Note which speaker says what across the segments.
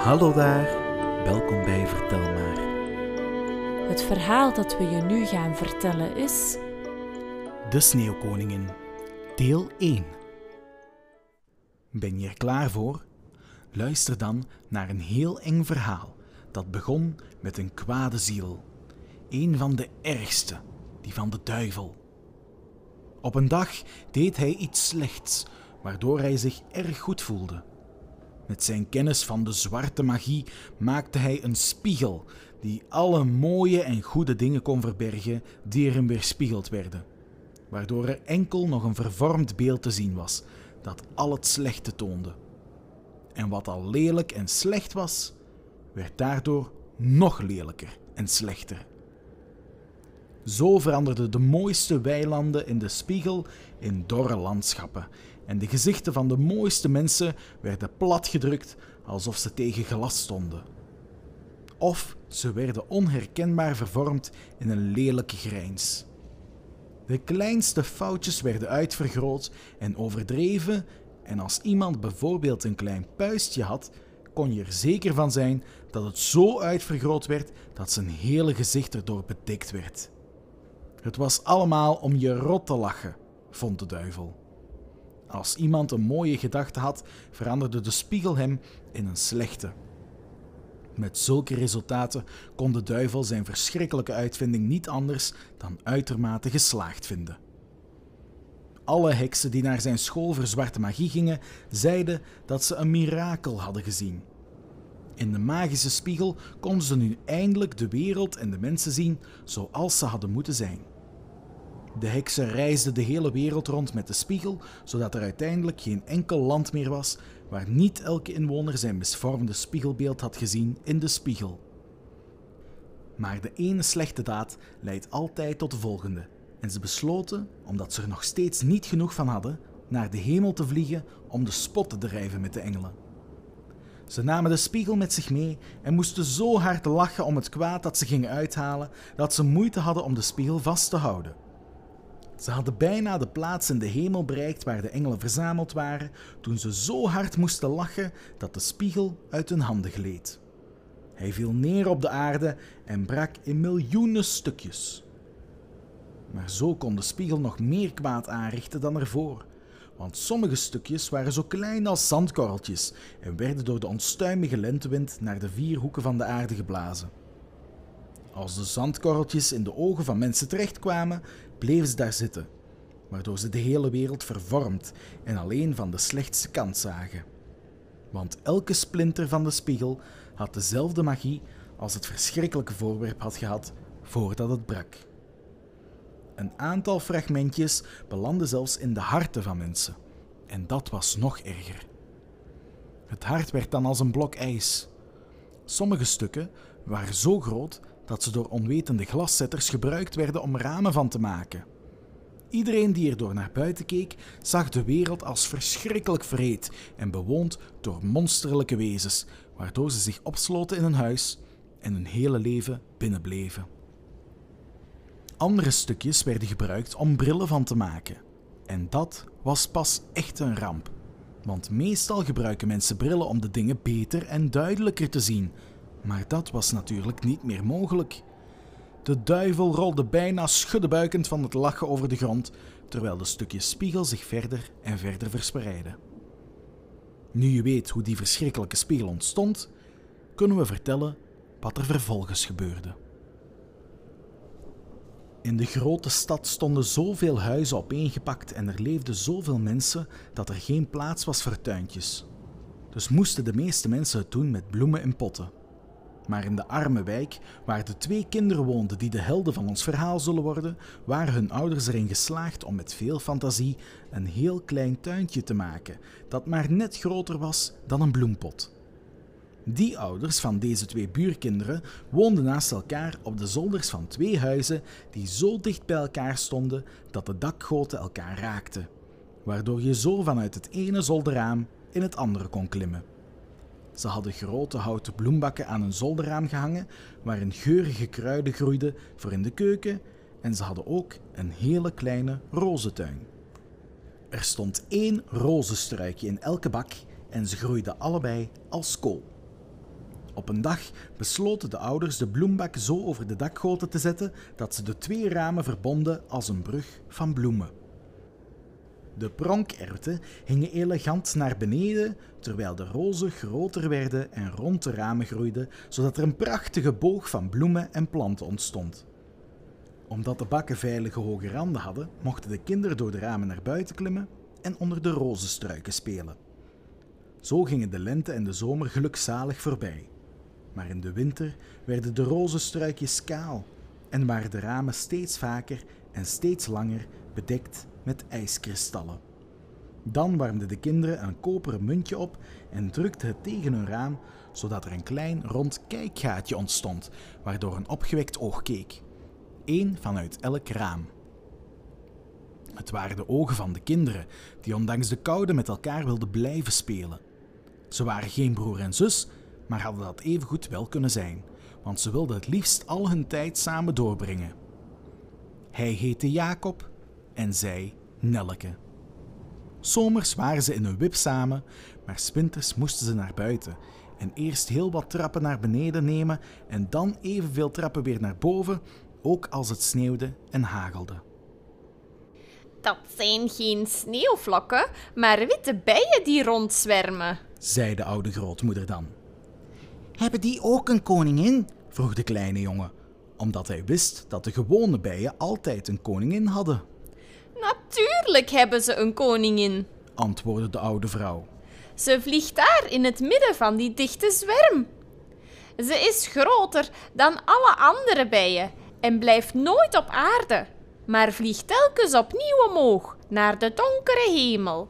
Speaker 1: Hallo daar, welkom bij Vertel maar.
Speaker 2: Het verhaal dat we je nu gaan vertellen is.
Speaker 1: De Sneeuwkoningin, deel 1. Ben je er klaar voor? Luister dan naar een heel eng verhaal dat begon met een kwade ziel. Een van de ergste, die van de duivel. Op een dag deed hij iets slechts, waardoor hij zich erg goed voelde. Met zijn kennis van de zwarte magie maakte hij een spiegel die alle mooie en goede dingen kon verbergen die er hem weerspiegeld werden, waardoor er enkel nog een vervormd beeld te zien was dat al het slechte toonde. En wat al lelijk en slecht was, werd daardoor nog lelijker en slechter. Zo veranderden de mooiste weilanden in de spiegel in dorre landschappen en de gezichten van de mooiste mensen werden platgedrukt alsof ze tegen glas stonden. Of ze werden onherkenbaar vervormd in een lelijke grijns. De kleinste foutjes werden uitvergroot en overdreven, en als iemand bijvoorbeeld een klein puistje had, kon je er zeker van zijn dat het zo uitvergroot werd dat zijn hele gezicht erdoor bedekt werd. Het was allemaal om je rot te lachen, vond de duivel. Als iemand een mooie gedachte had, veranderde de spiegel hem in een slechte. Met zulke resultaten kon de duivel zijn verschrikkelijke uitvinding niet anders dan uitermate geslaagd vinden. Alle heksen die naar zijn school voor zwarte magie gingen, zeiden dat ze een mirakel hadden gezien. In de magische spiegel konden ze nu eindelijk de wereld en de mensen zien zoals ze hadden moeten zijn. De heksen reisden de hele wereld rond met de spiegel, zodat er uiteindelijk geen enkel land meer was waar niet elke inwoner zijn misvormde spiegelbeeld had gezien in de spiegel. Maar de ene slechte daad leidt altijd tot de volgende, en ze besloten, omdat ze er nog steeds niet genoeg van hadden, naar de hemel te vliegen om de spot te drijven met de engelen. Ze namen de spiegel met zich mee en moesten zo hard lachen om het kwaad dat ze gingen uithalen dat ze moeite hadden om de spiegel vast te houden. Ze hadden bijna de plaats in de hemel bereikt waar de engelen verzameld waren, toen ze zo hard moesten lachen dat de spiegel uit hun handen gleed. Hij viel neer op de aarde en brak in miljoenen stukjes. Maar zo kon de spiegel nog meer kwaad aanrichten dan ervoor, want sommige stukjes waren zo klein als zandkorreltjes en werden door de onstuimige lentewind naar de vier hoeken van de aarde geblazen. Als de zandkorreltjes in de ogen van mensen terechtkwamen, bleven ze daar zitten, waardoor ze de hele wereld vervormd en alleen van de slechtste kant zagen. Want elke splinter van de spiegel had dezelfde magie als het verschrikkelijke voorwerp had gehad voordat het brak. Een aantal fragmentjes belanden zelfs in de harten van mensen, en dat was nog erger. Het hart werd dan als een blok ijs. Sommige stukken waren zo groot dat ze door onwetende glaszetters gebruikt werden om ramen van te maken. Iedereen die er door naar buiten keek, zag de wereld als verschrikkelijk vreed en bewoond door monsterlijke wezens, waardoor ze zich opsloten in een huis en hun hele leven binnenbleven. Andere stukjes werden gebruikt om brillen van te maken. En dat was pas echt een ramp. Want meestal gebruiken mensen brillen om de dingen beter en duidelijker te zien, maar dat was natuurlijk niet meer mogelijk. De duivel rolde bijna schuddebuikend van het lachen over de grond, terwijl de stukjes spiegel zich verder en verder verspreidden. Nu je weet hoe die verschrikkelijke spiegel ontstond, kunnen we vertellen wat er vervolgens gebeurde. In de grote stad stonden zoveel huizen opeengepakt en er leefden zoveel mensen dat er geen plaats was voor tuintjes. Dus moesten de meeste mensen het doen met bloemen in potten. Maar in de arme wijk, waar de twee kinderen woonden die de helden van ons verhaal zullen worden, waren hun ouders erin geslaagd om met veel fantasie een heel klein tuintje te maken, dat maar net groter was dan een bloempot. Die ouders van deze twee buurkinderen woonden naast elkaar op de zolders van twee huizen die zo dicht bij elkaar stonden dat de dakgoten elkaar raakten, waardoor je zo vanuit het ene zolderraam in het andere kon klimmen. Ze hadden grote houten bloembakken aan een zolderraam gehangen, waarin geurige kruiden groeiden voor in de keuken, en ze hadden ook een hele kleine rozentuin. Er stond één rozenstruikje in elke bak en ze groeiden allebei als kool. Op een dag besloten de ouders de bloembak zo over de dakgoten te zetten dat ze de twee ramen verbonden als een brug van bloemen. De pronkerwten hingen elegant naar beneden, terwijl de rozen groter werden en rond de ramen groeiden, zodat er een prachtige boog van bloemen en planten ontstond. Omdat de bakken veilige hoge randen hadden, mochten de kinderen door de ramen naar buiten klimmen en onder de rozenstruiken spelen. Zo gingen de lente en de zomer gelukzalig voorbij. Maar in de winter werden de rozenstruikjes kaal en waren de ramen steeds vaker en steeds langer bedekt met ijskristallen. Dan warmden de kinderen een koperen muntje op en drukten het tegen hun raam, zodat er een klein rond kijkgaatje ontstond, waardoor een opgewekt oog keek. Eén vanuit elk raam. Het waren de ogen van de kinderen, die ondanks de koude met elkaar wilden blijven spelen. Ze waren geen broer en zus, maar hadden dat evengoed wel kunnen zijn, want ze wilden het liefst al hun tijd samen doorbrengen. Hij heette Jacob en zij Nelleke. Zomers waren ze in een wip samen, maar spinters moesten ze naar buiten en eerst heel wat trappen naar beneden nemen en dan evenveel trappen weer naar boven, ook als het sneeuwde en hagelde.
Speaker 3: Dat zijn geen sneeuwvlokken, maar witte bijen die rondzwermen,
Speaker 1: zei de oude grootmoeder dan.
Speaker 4: Hebben die ook een koningin?
Speaker 1: vroeg de kleine jongen, omdat hij wist dat de gewone bijen altijd een koningin hadden.
Speaker 3: Natuurlijk hebben ze een koningin,
Speaker 1: antwoordde de oude vrouw.
Speaker 3: Ze vliegt daar in het midden van die dichte zwerm. Ze is groter dan alle andere bijen en blijft nooit op aarde, maar vliegt telkens opnieuw omhoog naar de donkere hemel.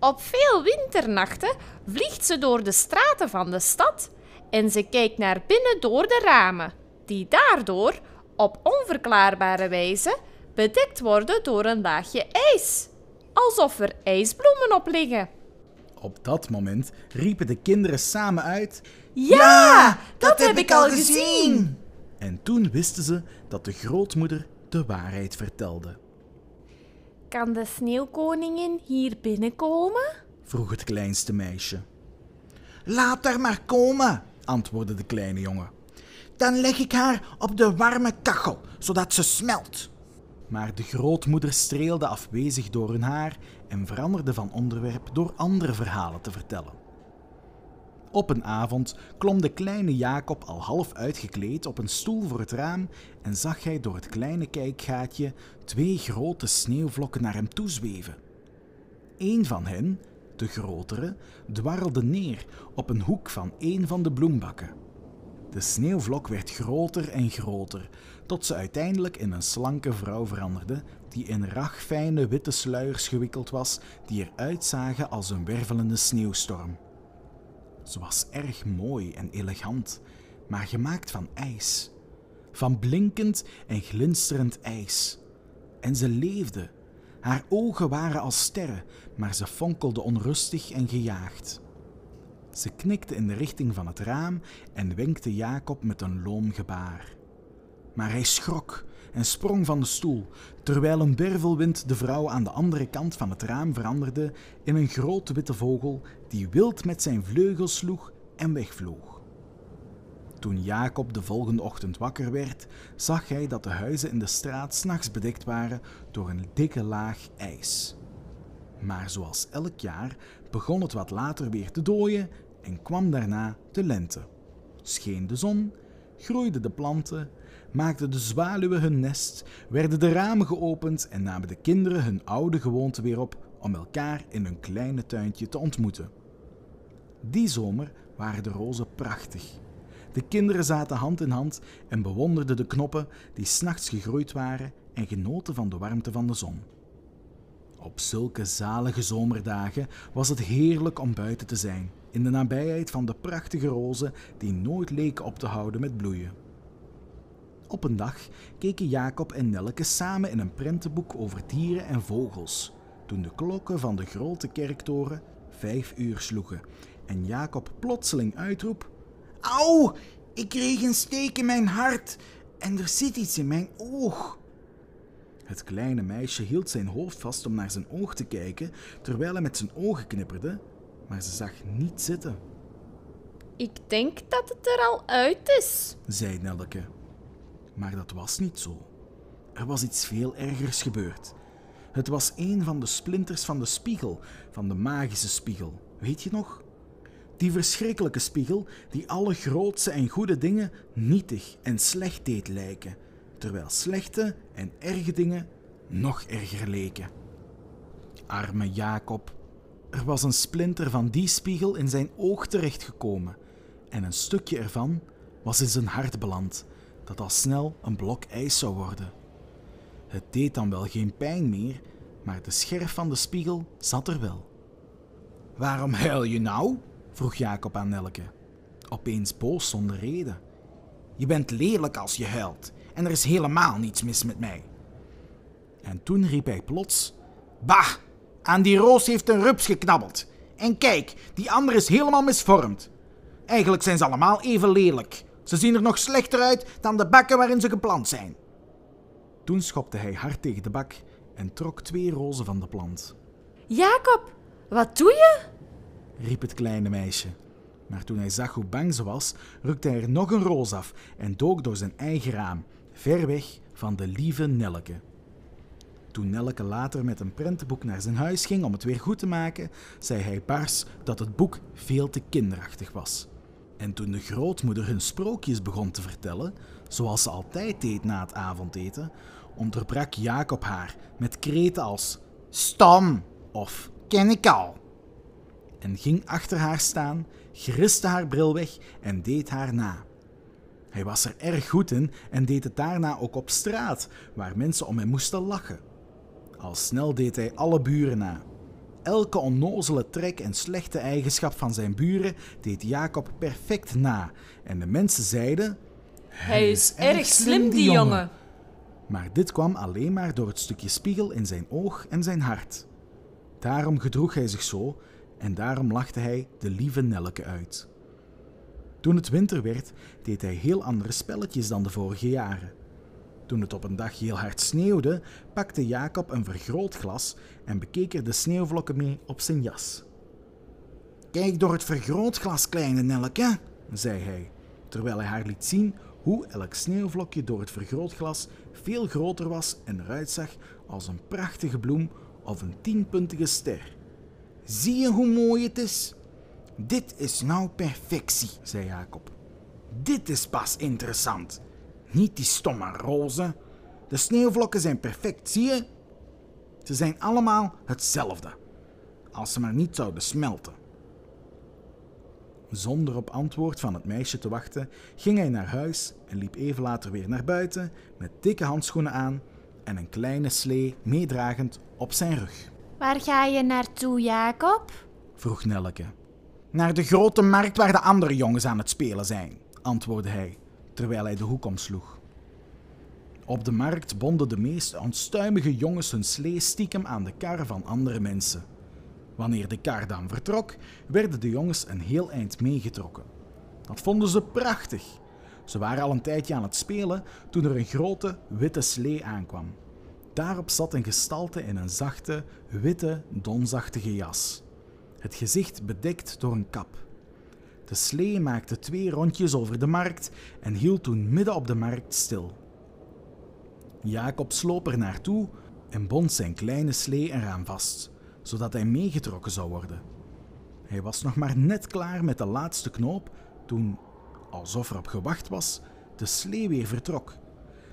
Speaker 3: Op veel winternachten vliegt ze door de straten van de stad en ze kijkt naar binnen door de ramen, die daardoor op onverklaarbare wijze bedekt worden door een laagje ijs, alsof er ijsbloemen op liggen.
Speaker 1: Op dat moment riepen de kinderen samen uit:
Speaker 3: Ja, dat, heb ik al gezien!
Speaker 1: En toen wisten ze dat de grootmoeder de waarheid vertelde.
Speaker 3: Kan de sneeuwkoningin hier binnenkomen?
Speaker 1: vroeg het kleinste meisje.
Speaker 4: Laat haar maar komen,
Speaker 1: antwoordde de kleine jongen.
Speaker 4: Dan leg ik haar op de warme kachel, zodat ze smelt.
Speaker 1: Maar de grootmoeder streelde afwezig door hun haar en veranderde van onderwerp door andere verhalen te vertellen. Op een avond klom de kleine Jacob al half uitgekleed op een stoel voor het raam en zag hij door het kleine kijkgaatje twee grote sneeuwvlokken naar hem toezweven. Een van hen, de grotere, dwarrelde neer op een hoek van een van de bloembakken. De sneeuwvlok werd groter en groter, tot ze uiteindelijk in een slanke vrouw veranderde, die in ragfijne witte sluiers gewikkeld was, die eruit zagen als een wervelende sneeuwstorm. Ze was erg mooi en elegant, maar gemaakt van ijs. Van blinkend en glinsterend ijs. En ze leefde. Haar ogen waren als sterren, maar ze fonkelde onrustig en gejaagd. Ze knikte in de richting van het raam en wenkte Jacob met een loom gebaar. Maar hij schrok en sprong van de stoel, terwijl een wervelwind de vrouw aan de andere kant van het raam veranderde in een grote witte vogel die wild met zijn vleugels sloeg en wegvloog. Toen Jacob de volgende ochtend wakker werd, zag hij dat de huizen in de straat s'nachts bedekt waren door een dikke laag ijs. Maar zoals elk jaar begon het wat later weer te dooien en kwam daarna de lente. Scheen de zon, groeiden de planten, maakten de zwaluwen hun nest, werden de ramen geopend en namen de kinderen hun oude gewoonte weer op om elkaar in hun kleine tuintje te ontmoeten. Die zomer waren de rozen prachtig. De kinderen zaten hand in hand en bewonderden de knoppen die s'nachts gegroeid waren en genoten van de warmte van de zon. Op zulke zalige zomerdagen was het heerlijk om buiten te zijn, in de nabijheid van de prachtige rozen die nooit leken op te houden met bloeien. Op een dag keken Jacob en Nelke samen in een prentenboek over dieren en vogels, toen de klokken van de grote kerktoren vijf uur sloegen en Jacob plotseling uitroep:
Speaker 4: Auw, ik kreeg een steek in mijn hart en er zit iets in mijn oog.
Speaker 1: Het kleine meisje hield zijn hoofd vast om naar zijn oog te kijken, terwijl hij met zijn ogen knipperde, maar ze zag niet zitten.
Speaker 3: Ik denk dat het er al uit is.
Speaker 1: zei Nelleke. Maar dat was niet zo. Er was iets veel ergers gebeurd. Het was een van de splinters van de spiegel, van de magische spiegel. Weet je nog? Die verschrikkelijke spiegel die alle grootse en goede dingen nietig en slecht deed lijken, terwijl slechte en erge dingen nog erger leken. Arme Jacob. Er was een splinter van die spiegel in zijn oog terechtgekomen en een stukje ervan was in zijn hart beland, dat al snel een blok ijs zou worden. Het deed dan wel geen pijn meer, maar de scherf van de spiegel zat er wel. Waarom huil je nou? vroeg Jacob aan Nelke, opeens boos zonder reden. Je bent lelijk als je huilt en er is helemaal niets mis met mij. En toen riep hij plots: Bah, aan die roos heeft een rups geknabbeld. En kijk, die andere is helemaal misvormd. Eigenlijk zijn ze allemaal even lelijk. Ze zien er nog slechter uit dan de bakken waarin ze geplant zijn. Toen schopte hij hard tegen de bak en trok twee rozen van de plant.
Speaker 3: Jacob, wat doe je?
Speaker 1: riep het kleine meisje. Maar toen hij zag hoe bang ze was, rukte hij er nog een roos af en dook door zijn eigen raam, ver weg van de lieve Nelleke. Toen Nelleke later met een prentenboek naar zijn huis ging om het weer goed te maken, zei hij bars dat het boek veel te kinderachtig was. En toen de grootmoeder hun sprookjes begon te vertellen, zoals ze altijd deed na het avondeten, onderbrak Jacob haar met kreten als Stom of ken ik al. En ging achter haar staan, griste haar bril weg en deed haar na. Hij was er erg goed in en deed het daarna ook op straat, waar mensen om hem moesten lachen. Al snel deed hij alle buren na. Elke onnozele trek en slechte eigenschap van zijn buren deed Jacob perfect na. En de mensen zeiden:
Speaker 2: Hij is erg slim, die jongen.
Speaker 1: Maar dit kwam alleen maar door het stukje spiegel in zijn oog en zijn hart. Daarom gedroeg hij zich zo en daarom lachte hij de lieve Nelleke uit. Toen het winter werd, deed hij heel andere spelletjes dan de vorige jaren. Toen het op een dag heel hard sneeuwde, pakte Jacob een vergrootglas en bekeek er de sneeuwvlokken mee op zijn jas. Kijk door het vergrootglas, kleine Nelleke, zei hij, terwijl hij haar liet zien hoe elk sneeuwvlokje door het vergrootglas veel groter was en eruit zag als een prachtige bloem of een tienpuntige ster. Zie je hoe mooi het is? Dit is nou perfectie, zei Jacob. Dit is pas interessant. Niet die stomme rozen. De sneeuwvlokken zijn perfect, zie je? Ze zijn allemaal hetzelfde. Als ze maar niet zouden smelten. Zonder op antwoord van het meisje te wachten, ging hij naar huis en liep even later weer naar buiten met dikke handschoenen aan en een kleine slee meedragend op zijn rug.
Speaker 3: Waar ga je naartoe, Jacob?
Speaker 1: vroeg Nelleke. Naar de grote markt waar de andere jongens aan het spelen zijn, antwoordde hij, terwijl hij de hoek omsloeg. Op de markt bonden de meest onstuimige jongens hun slee stiekem aan de kar van andere mensen. Wanneer de kar dan vertrok, werden de jongens een heel eind meegetrokken. Dat vonden ze prachtig. Ze waren al een tijdje aan het spelen toen er een grote witte slee aankwam. Daarop zat een gestalte in een zachte, witte, donzachtige jas. Het gezicht bedekt door een kap. De slee maakte twee rondjes over de markt en hield toen midden op de markt stil. Jacob sloop er naartoe en bond zijn kleine slee eraan vast, zodat hij meegetrokken zou worden. Hij was nog maar net klaar met de laatste knoop toen, alsof erop gewacht was, de slee weer vertrok.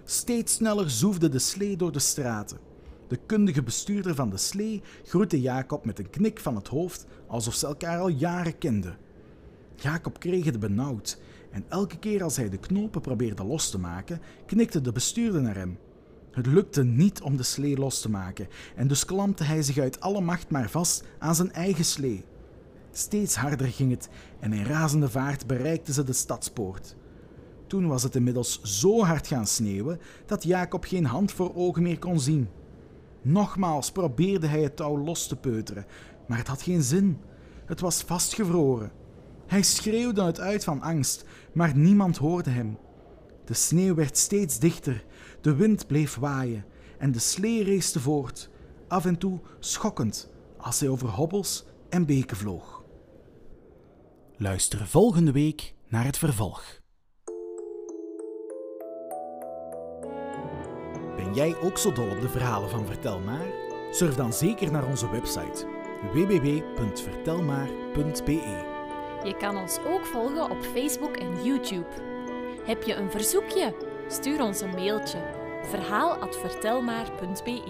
Speaker 1: Steeds sneller zoefde de slee door de straten. De kundige bestuurder van de slee groette Jacob met een knik van het hoofd alsof ze elkaar al jaren kenden. Jacob kreeg het benauwd en elke keer als hij de knopen probeerde los te maken, knikte de bestuurder naar hem. Het lukte niet om de slee los te maken en dus klampte hij zich uit alle macht maar vast aan zijn eigen slee. Steeds harder ging het en in razende vaart bereikten ze de stadspoort. Toen was het inmiddels zo hard gaan sneeuwen dat Jacob geen hand voor ogen meer kon zien. Nogmaals probeerde hij het touw los te peuteren, maar het had geen zin. Het was vastgevroren. Hij schreeuwde het uit van angst, maar niemand hoorde hem. De sneeuw werd steeds dichter, de wind bleef waaien en de slee reesde voort, af en toe schokkend als hij over hobbels en beken vloog. Luister volgende week naar het vervolg. Ben jij ook zo dol op de verhalen van Vertel Maar? Surf dan zeker naar onze website www.vertelmaar.be.
Speaker 3: Je kan ons ook volgen op Facebook en YouTube. Heb je een verzoekje? Stuur ons een mailtje. verhaal@vertelmaar.be.